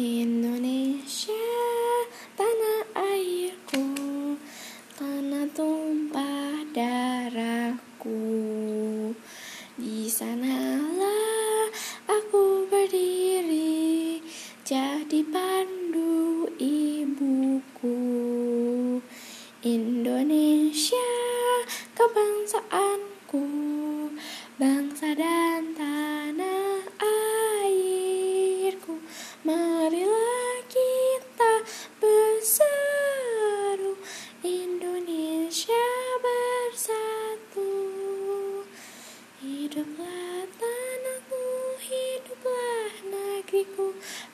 Indonesia tanah airku tanah tumpah darahku. Di sanalah aku berdiri jadi pandu ibuku. Indonesia kebangsaanku bangsa dan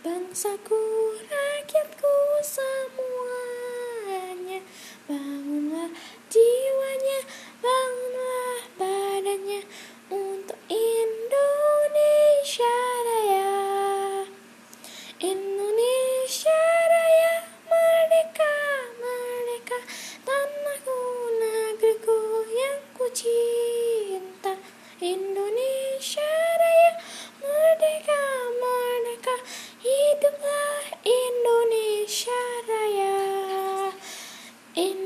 bangsaku rakyatku in